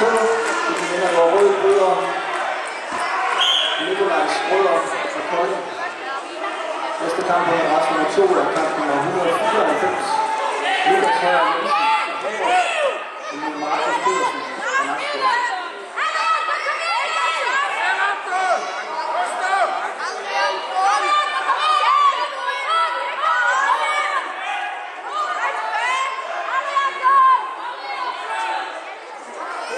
to, fordi vinder går rød bryder. Nikolajs Brøller fra Kolde. Næste kamp er rest nummer 2, der er kamp nummer 194. Lukas Højer Jensen. Markus Pedersen og Max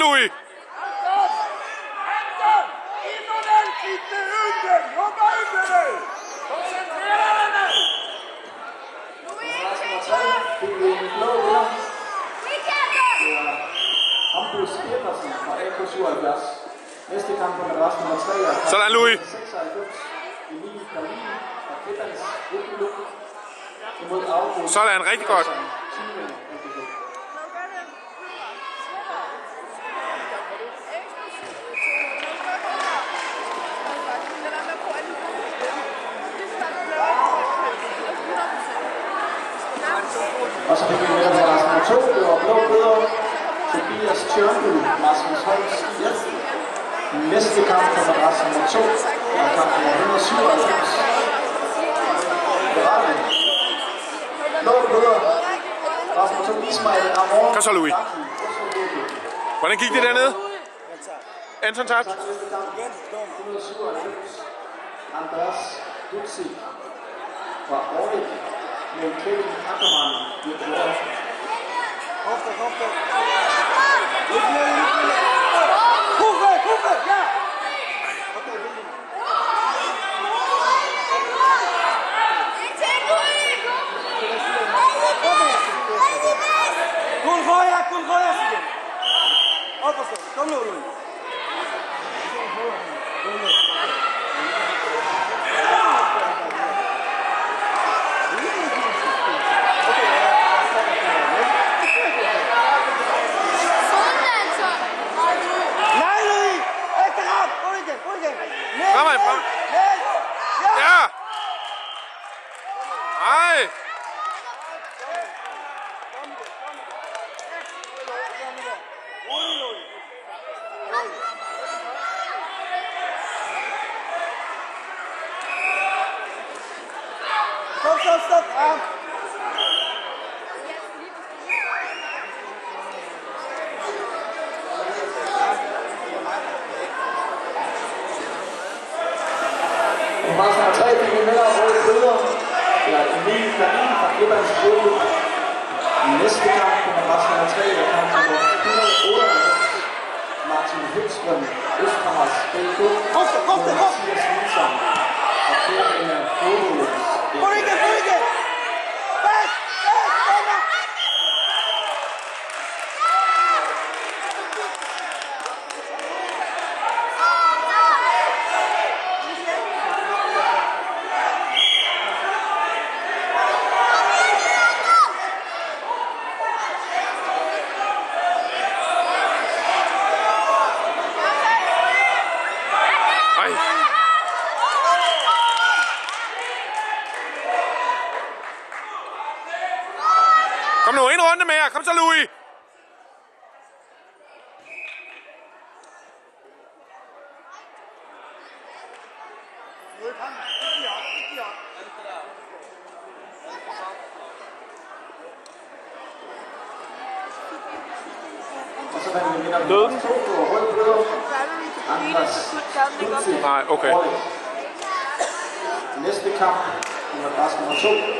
lui! Næste kamp på Louis. Sådan, rigtig godt. Og så fik vi med nummer 2. Det var blå bøder. Tobias Tjørnby, Rasmus Holms IF. Næste kamp kommer resten nummer 2. Og kamp nummer 197. Beretning. Blå. Resten nummer 2. Ismail Amor. Kom så, Louis. Hvordan gik det dernede? Anton 197. Andreas Dutsi fra Aarhus mit Kevin Ackermann getroffen. Auf der, auf der. Kufe, Kufe, ja! Kul Goya, Kul Goya, Opposite, come on, Luis. Πάμε, πάμε. Γεια! Άι! Stop, stop, stop. Ah. Fra nummer 3 fik vi med og røde bøder. Det er Emil Berlin fra Klippans Rødby. Næste kamp kommer resten nummer 3 er kamp nummer 198. Martin Høgstrøm, Østhammers BK. Kofte, mod kofte! Mathias Nilsson og Per Inger Hovedløs. Gå Luca, kommst Louis? Døden? Nej, ah, okay. Næste kamp, nummer 2.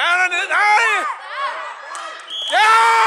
Down in it. Hey! Yeah!